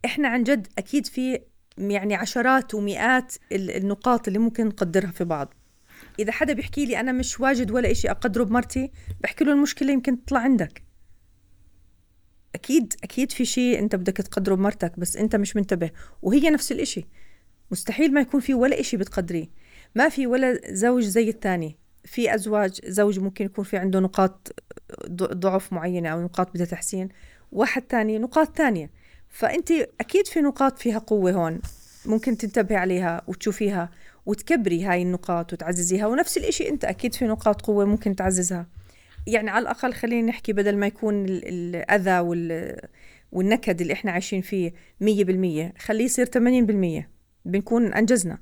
إحنا عن جد أكيد في يعني عشرات ومئات النقاط اللي ممكن نقدرها في بعض. إذا حدا بيحكي لي أنا مش واجد ولا إشي أقدره بمرتي بحكي له المشكلة يمكن تطلع عندك. أكيد أكيد في شيء أنت بدك تقدره بمرتك بس أنت مش منتبه. وهي نفس الإشي. مستحيل ما يكون في ولا إشي بتقدريه. ما في ولا زوج زي الثاني. في أزواج زوج ممكن يكون في عنده نقاط ضعف معينة أو نقاط بدها تحسين واحد تاني نقاط تانية. فأنت أكيد في نقاط فيها قوة هون ممكن تنتبهي عليها وتشوفيها وتكبري هاي النقاط وتعززيها ونفس الإشي أنت أكيد في نقاط قوة ممكن تعززها. يعني على الأقل خلينا نحكي بدل ما يكون الأذى وال والنكد اللي إحنا عايشين فيه مية بالمية خليه يصير 80% بنكون أنجزنا.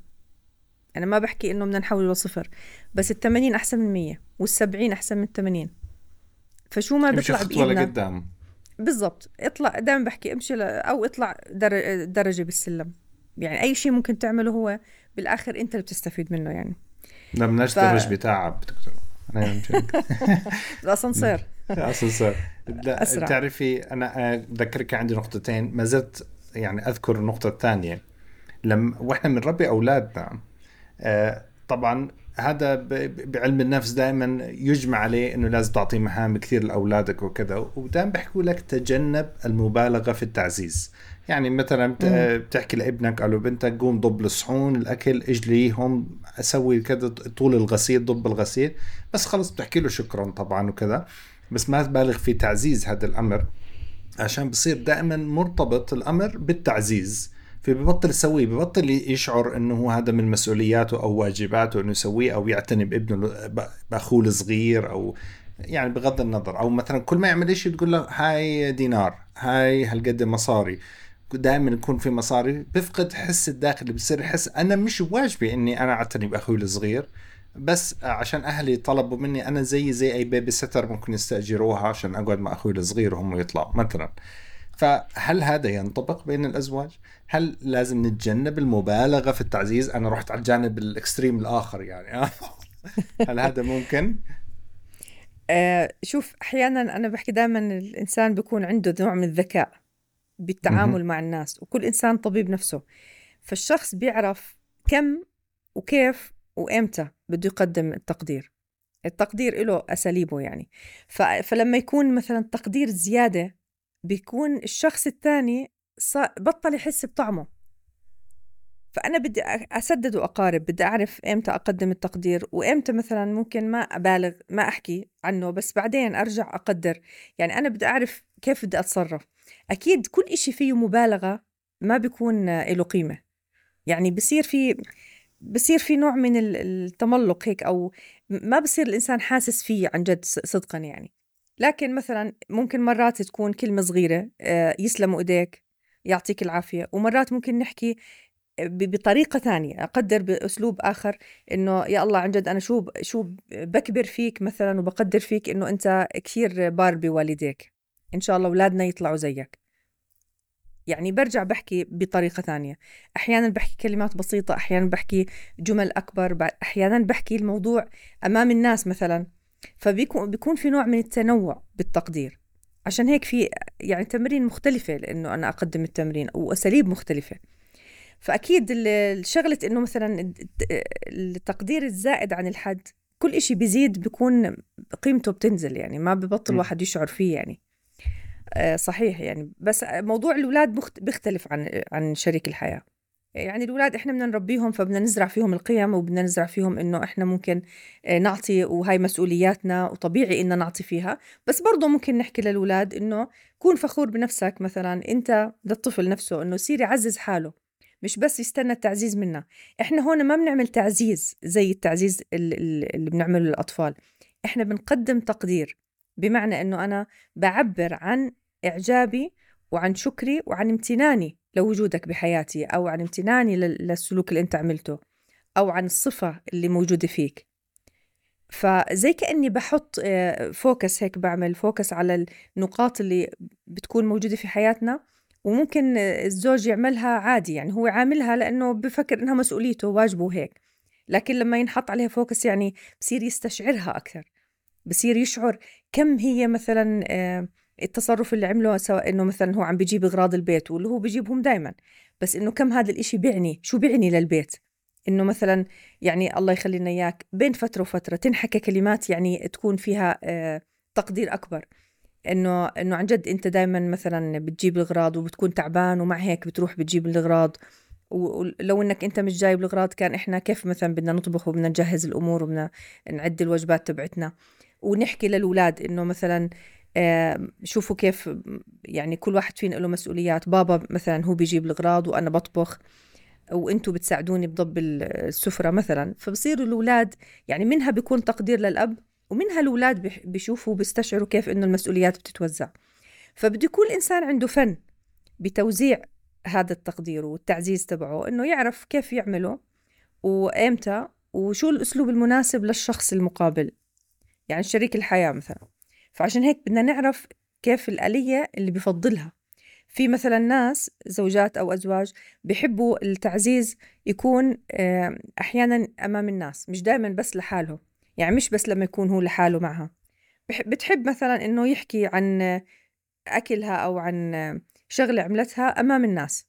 أنا ما بحكي إنه بدنا نحول لصفر بس الثمانين أحسن من مية والسبعين أحسن من الثمانين فشو ما بيطلع بإيدنا. لقدام. بالضبط. اطلع دائما بحكي امشي أو اطلع درجة بالسلم. يعني أي شيء ممكن تعمله هو بالآخر أنت اللي بتستفيد منه يعني. لا بدناش ف... درج بتعب دكتور الأسانسير. الأسانسير. لا بتعرفي أنا بذكرك عندي نقطتين. ما زلت يعني أذكر النقطة الثانية. لما وإحنا بنربي أولادنا. آه، طبعا هذا بعلم النفس دائما يجمع عليه إنه لازم تعطي مهام كثير لأولادك وكذا. ودائما بيحكوا لك تجنب المبالغة في التعزيز. يعني مثلا بتحكي لابنك أو لبنتك قوم ضب الصحون الأكل اجليهم أسوي كذا طول الغسيل ضب الغسيل. بس خلص بتحكي له شكرا طبعا وكذا. بس ما تبالغ في تعزيز هذا الأمر. عشان بصير دائما مرتبط الأمر بالتعزيز. فببطل يسويه ببطل يشعر إنه هذا من مسؤولياته أو واجباته إنه يسويه أو يعتني بابنه بأخوه الصغير أو يعني بغض النظر. أو مثلا كل ما يعمل شيء تقول له هاي دينار هاي هالقد مصاري. دائما يكون في مصاري. بفقد حس الداخلي بصير يحس أنا مش واجبي إني أنا أعتني بأخوي الصغير بس عشان أهلي طلبوا مني أنا زي زي أي بيبي ستر ممكن يستأجروها عشان أقعد مع أخوي الصغير وهم يطلعوا مثلا. فهل هذا ينطبق بين الأزواج؟ هل لازم نتجنب المبالغة في التعزيز؟ أنا رحت على الجانب الإكستريم الآخر يعني هل هذا ممكن؟ آه شوف أحيانا أنا بحكي دائما الإنسان بيكون عنده نوع من الذكاء بالتعامل مع الناس وكل إنسان طبيب نفسه فالشخص بيعرف كم وكيف وإمتى بده يقدم التقدير التقدير له أساليبه يعني فلما يكون مثلا تقدير زيادة بيكون الشخص الثاني بطل يحس بطعمه. فأنا بدي أسدد وأقارب بدي أعرف إمتى أقدم التقدير وإمتى مثلا ممكن ما أبالغ ما أحكي عنه بس بعدين أرجع أقدر. يعني أنا بدي أعرف كيف بدي أتصرف. أكيد كل إشي فيه مبالغة ما بيكون له قيمة. يعني بصير في بصير في نوع من التملق هيك أو ما بصير الإنسان حاسس فيه عن جد صدقا يعني. لكن مثلا ممكن مرات تكون كلمة صغيرة آه، يسلموا إيديك يعطيك العافية ومرات ممكن نحكي آه، بطريقة ثانية أقدر بأسلوب آخر إنه يا الله عن جد أنا شو شو بكبر فيك مثلا وبقدر فيك إنه أنت كثير بار بوالديك. إن شاء الله أولادنا يطلعوا زيك. يعني برجع بحكي بطريقة ثانية. أحيانا بحكي كلمات بسيطة أحيانا بحكي جمل أكبر أحيانا بحكي الموضوع أمام الناس مثلا. فبيكون بيكون في نوع من التنوع بالتقدير. عشان هيك في يعني تمرين مختلفة لأنه أنا أقدم التمرين وأساليب مختلفة. فأكيد الشغلة إنه مثلا التقدير الزائد عن الحد كل إشي بيزيد بيكون قيمته بتنزل يعني ما ببطل واحد يشعر فيه يعني. آه، صحيح يعني. بس موضوع الأولاد بيختلف عن عن شريك الحياة. يعني الأولاد إحنا بدنا نربيهم فبدنا نزرع فيهم القيم وبدنا نزرع فيهم إنه إحنا ممكن آه، نعطي وهاي مسؤولياتنا وطبيعي إننا نعطي فيها. بس برضه ممكن نحكي للأولاد إنه كون فخور بنفسك مثلا أنت للطفل نفسه إنه يصير يعزز حاله مش بس يستنى التعزيز منا إحنا هون ما بنعمل تعزيز زي التعزيز اللي بنعمله للأطفال. إحنا بنقدم تقدير بمعنى إنه أنا بعبر عن إعجابي وعن شكري وعن امتناني لوجودك بحياتي أو عن امتناني للسلوك اللي أنت عملته أو عن الصفة اللي موجودة فيك. فزي كأني بحط focus آه، هيك بعمل focus على النقاط اللي بتكون موجودة في حياتنا وممكن الزوج يعملها عادي يعني هو عاملها لأنه بفكر إنها مسؤوليته واجبه هيك لكن لما ينحط عليها فوكس يعني بصير يستشعرها أكثر بصير يشعر كم هي مثلا آه، التصرف اللي عمله سواء إنه مثلا هو عم بيجيب أغراض البيت واللي هو بيجيبهم دائما بس إنه كم هذا الإشي بيعني؟ شو بيعني للبيت؟ إنه مثلا يعني الله يخلي لنا إياك بين فترة وفترة تنحكى كلمات يعني تكون فيها آه تقدير أكبر. إنه إنه عن جد أنت دائما مثلا بتجيب الأغراض وبتكون تعبان ومع هيك بتروح بتجيب الأغراض. ولو إنك أنت مش جايب الأغراض كان إحنا كيف مثلا بدنا نطبخ وبدنا نجهز الأمور وبدنا نعد الوجبات تبعتنا؟ ونحكي للأولاد إنه مثلا شوفوا كيف يعني كل واحد فينا له مسؤوليات. بابا مثلا هو بيجيب الأغراض وأنا بطبخ وأنتم بتساعدوني بضب السفرة مثلا. فبصيروا الأولاد يعني منها بيكون تقدير للأب ومنها الأولاد بيشوفوا بيستشعروا كيف إنه المسؤوليات بتتوزع. فبده يكون الإنسان عنده فن بتوزيع هذا التقدير والتعزيز تبعه إنه يعرف كيف يعمله وإمتى وشو الأسلوب المناسب للشخص المقابل. يعني شريك الحياة مثلا. فعشان هيك بدنا نعرف كيف الآلية اللي بفضلها. في مثلا ناس زوجات أو أزواج بحبوا التعزيز يكون أحيانا أمام الناس مش دائما بس لحاله يعني مش بس لما يكون هو لحاله معها. بتحب مثلا إنه يحكي عن أكلها أو عن شغلة عملتها أمام الناس.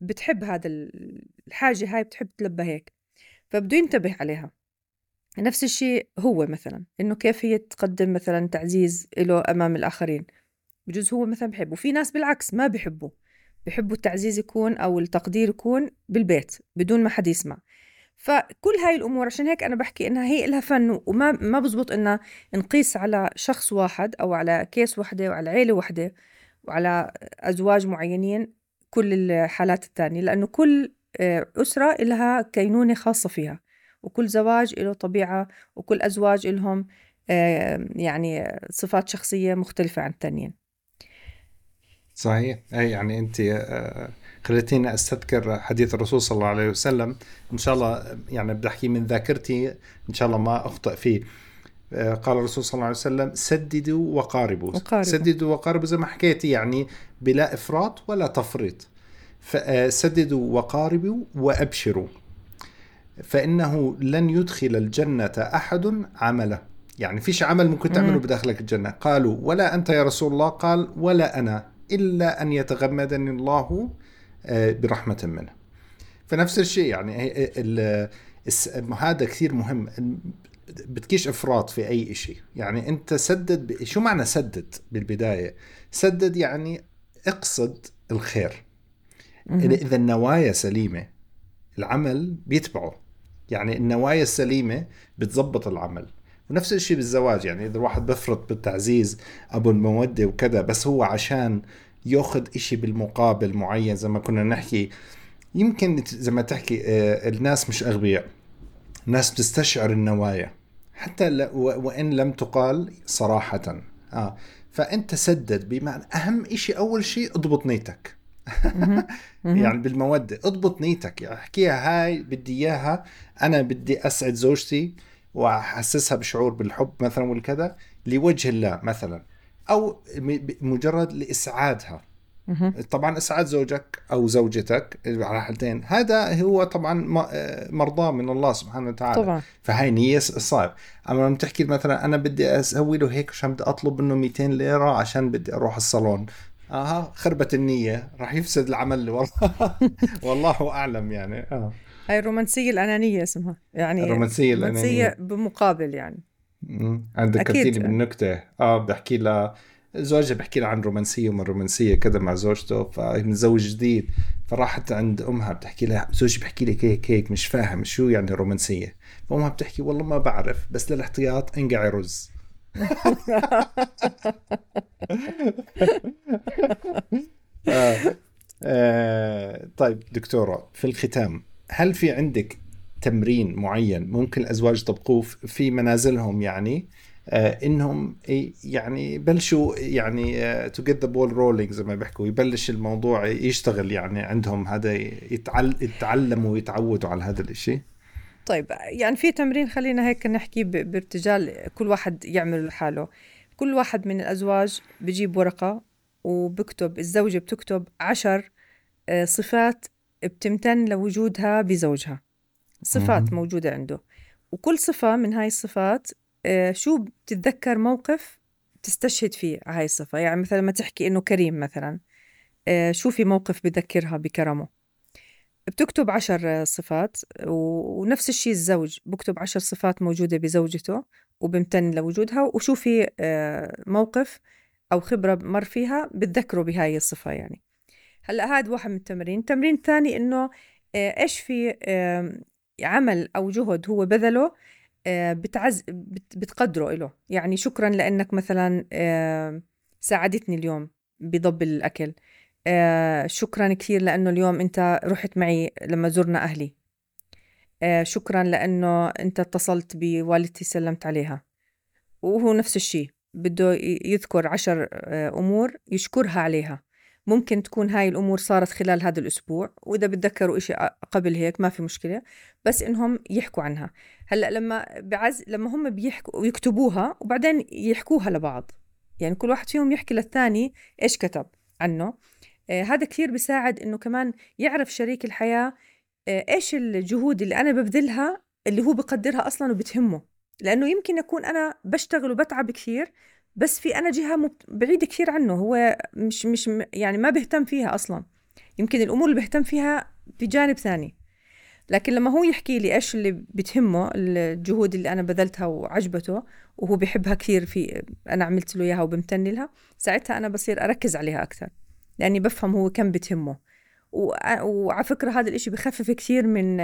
بتحب هذا الحاجة هاي بتحب تلبى هيك. فبده ينتبه عليها. نفس الشيء هو مثلا إنه كيف هي تقدم مثلا تعزيز له أمام الآخرين. بجوز هو مثلا بحب وفي ناس بالعكس ما بحبوا بحبوا التعزيز يكون أو التقدير يكون بالبيت بدون ما حد يسمع. فكل هاي الأمور عشان هيك أنا بحكي إنها هي لها فن وما ما بزبط انها نقيس على شخص واحد أو على كيس وحده وعلى عيلة وحده وعلى أزواج معينين كل الحالات الثانية لأنه كل آه، أسرة لها كينونة خاصة فيها. وكل زواج له طبيعة وكل أزواج لهم آه، يعني صفات شخصية مختلفة عن الثانيين صحيح. أي يعني أنت آه، خليتيني أستذكر حديث الرسول صلى الله عليه وسلم. إن شاء الله يعني بدي أحكي من ذاكرتي إن شاء الله ما اخطئ فيه. آه، قال الرسول صلى الله عليه وسلم سددوا وقاربوا. وقاربوا. سددوا وقاربوا زي ما حكيتي يعني بلا إفراط ولا تفريط. فسددوا وقاربوا وأبشروا. فإنه لن يدخل الجنة أحد عمله. يعني فيش عمل ممكن تعمله بداخلك الجنة. قالوا ولا أنت يا رسول الله. قال ولا أنا. إلا أن يتغمدني الله آه، برحمة منه. فنفس الشيء يعني هذا كثير مهم. بتكيش إفراط في أي شيء يعني أنت سدد ب... شو معنى سدد بالبداية؟ سدد يعني اقصد الخير. إذا النوايا سليمة العمل بيتبعه. يعني النوايا السليمة بتزبط العمل. ونفس الشيء بالزواج يعني إذا الواحد بفرط بالتعزيز ابو الموده وكذا بس هو عشان يأخذ إشي بالمقابل معين زي ما كنا نحكي. يمكن زي ما تحكي آه، الناس مش أغبياء. الناس بتستشعر النوايا. حتى وإن لم تقال صراحة. آه فأنت سدد. بمعنى أهم إشي أول شيء اضبط نيتك. يعني بالمودة اضبط نيتك. يعني احكيها هاي بدي إياها. أنا بدي أسعد زوجتي وأحسسها بشعور بالحب مثلا والكذا لوجه الله مثلا. أو مجرد لإسعادها. طبعا إسعاد زوجك أو زوجتك على حالتين. هذا هو طبعا مرضاه من الله سبحانه وتعالى. طبعا. فهي نية صعب أما لما تحكي مثلا أنا بدي أسوي له هيك عشان بدي أطلب منه 200 ليرة عشان بدي أروح الصالون. أها خربت النية. راح يفسد العمل اللي والله. والله أعلم يعني. آه. هاي الرومانسية الأنانية اسمها. يعني الرومانسية الأنانية. بمقابل يعني. عندك ذكرتيني بالنكته آه بدي أحكي لها زوجها بحكي لها عن رومانسية ومن رومانسية كذا مع زوجته. فمتزوج جديد. فراحت عند أمها بتحكي لها زوجي بحكي لك هيك هيك مش فاهم شو يعني رومانسية. فأمها بتحكي والله ما بعرف بس للإحتياط انقعي رز. آه. آه. طيب دكتوره في الختام هل في عندك تمرين معين ممكن الازواج يطبقوه في منازلهم يعني آه إنهم يعني بلشوا يعني to get the ball rolling زي ما بيحكوا يبلش الموضوع يشتغل يعني عندهم هذا يتعل يتعلموا ويتعودوا على هذا الشيء طيب يعني في تمرين خلينا هيك نحكي بارتجال كل واحد يعمل لحاله كل واحد من الأزواج بجيب ورقة وبكتب الزوجة بتكتب عشر آه، صفات بتمتن لوجودها بزوجها. صفات موجودة عنده. وكل صفة من هاي الصفات آه، شو بتتذكر موقف تستشهد فيه هاي الصفة؟ يعني مثلا ما تحكي إنه كريم مثلا آه، شو في موقف بذكرها بكرمه؟ بتكتب عشر صفات ونفس الشيء الزوج بكتب عشر صفات موجودة بزوجته وبمتن لوجودها وشو في آه، موقف أو خبرة مر فيها بتذكره بهاي الصفة يعني. هلأ هذا واحد من التمرين التمرين الثاني إنه إيش في عمل أو جهد هو بذله آه، بتعز بتقدره له يعني شكرا لأنك مثلا آه، ساعدتني اليوم بضب الأكل. آه، شكرا كثير لأنه اليوم أنت رحت معي لما زرنا أهلي. شكرا لأنه أنت اتصلت بوالدتي سلمت عليها. وهو نفس الشيء بده يذكر عشر أمور يشكرها عليها. ممكن تكون هاي الأمور صارت خلال هذا الأسبوع وإذا بتذكروا إشي قبل هيك ما في مشكلة بس إنهم يحكوا عنها. هلأ لما بعز لما هم بيحكوا ويكتبوها وبعدين يحكوها لبعض. يعني كل واحد فيهم يحكي للثاني إيش كتب عنه. آه هذا كثير بيساعد إنه كمان يعرف شريك الحياة آه إيش الجهود اللي أنا ببذلها اللي هو بقدرها أصلا وبتهمه. لأنه يمكن يكون أنا بشتغل وبتعب كثير بس في أنا جهة بعيدة كثير عنه. هو مش مش يعني ما بيهتم فيها أصلا. يمكن الأمور اللي بيهتم فيها في جانب ثاني. لكن لما هو يحكي لي إيش اللي بتهمه الجهود اللي أنا بذلتها وعجبته وهو بحبها كثير في أنا عملت له إياها وبمتن لها ساعتها أنا بصير أركز عليها أكثر. لأني بفهم هو كم بتهمه. وعلى فكرة هذا الإشي بخفف كثير من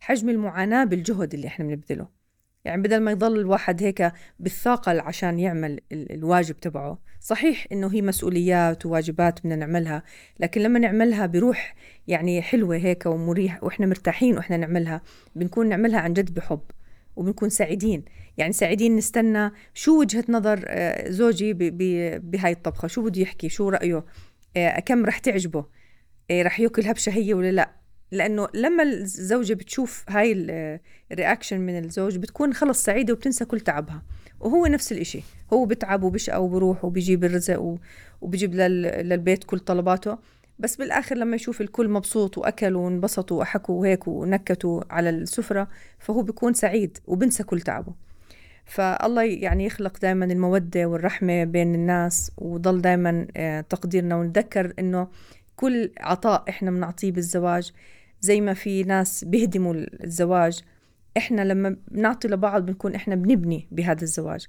حجم المعاناة بالجهد اللي إحنا بنبذله. يعني بدل ما يضل الواحد هيك بالثاقل عشان يعمل الواجب تبعه صحيح إنه هي مسؤوليات وواجبات بدنا نعملها لكن لما نعملها بروح يعني حلوة هيك ومريح وإحنا مرتاحين وإحنا نعملها بنكون نعملها عن جد بحب وبنكون سعيدين. يعني سعيدين نستنى شو وجهة نظر آه، زوجي بهاي الطبخة شو بده يحكي شو رأيه؟ كم رح تعجبه. إيه رح ياكلها بشهية ولا لا. لأنه لما الزوجة بتشوف هاي الرياكشن من الزوج بتكون خلص سعيدة وبتنسى كل تعبها. وهو نفس الإشي. هو بتعب وبشقى وبروح وبيجيب الرزق وبيجيب للبيت كل طلباته. بس بالآخر لما يشوف الكل مبسوط وأكلوا وانبسطوا وحكوا وهيك ونكتوا على السفرة فهو بيكون سعيد وبنسى كل تعبه. فالله يعني يخلق دائما المودة والرحمة بين الناس وضل دائما آه، تقديرنا. ونتذكر إنه كل عطاء إحنا بنعطيه بالزواج زي ما في ناس بيهدموا الزواج إحنا لما بنعطي لبعض بنكون إحنا بنبني بهذا الزواج.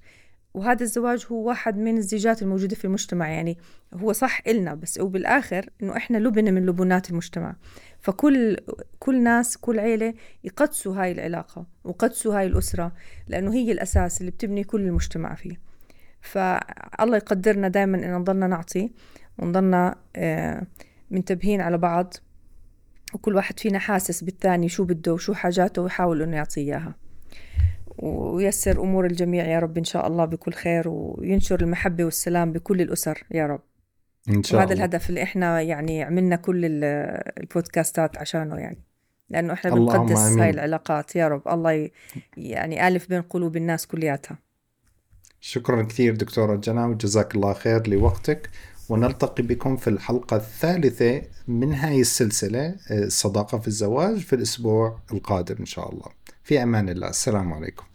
وهذا الزواج هو واحد من الزيجات الموجودة في المجتمع يعني هو صح إلنا بس وبالآخر إنه إحنا لبنة من لبنات المجتمع. فكل كل ناس كل عيلة يقدسوا هاي العلاقة وقدسوا هاي الأسرة لأنه هي الأساس اللي بتبني كل المجتمع فيه. فالله يقدرنا دائما إن نضلنا نعطي ونضلنا آه منتبهين على بعض وكل واحد فينا حاسس بالثاني شو بده وشو حاجاته ويحاول إنه يعطيه إياها. ويسر أمور الجميع يا رب إن شاء الله بكل خير وينشر المحبة والسلام بكل الأسر يا رب. إن شاء وهذا الله. الهدف اللي إحنا يعني عملنا كل البودكاستات عشانه يعني. لأنه إحنا بنقدس هاي العلاقات يا رب. الله يعني آلف بين قلوب الناس كلياتها. شكرا كثير دكتورة جنى وجزاك الله خير لوقتك. ونلتقي بكم في الحلقة الثالثة من هاي السلسلة الصداقة في الزواج في الأسبوع القادم إن شاء الله. في أمان الله. السلام عليكم.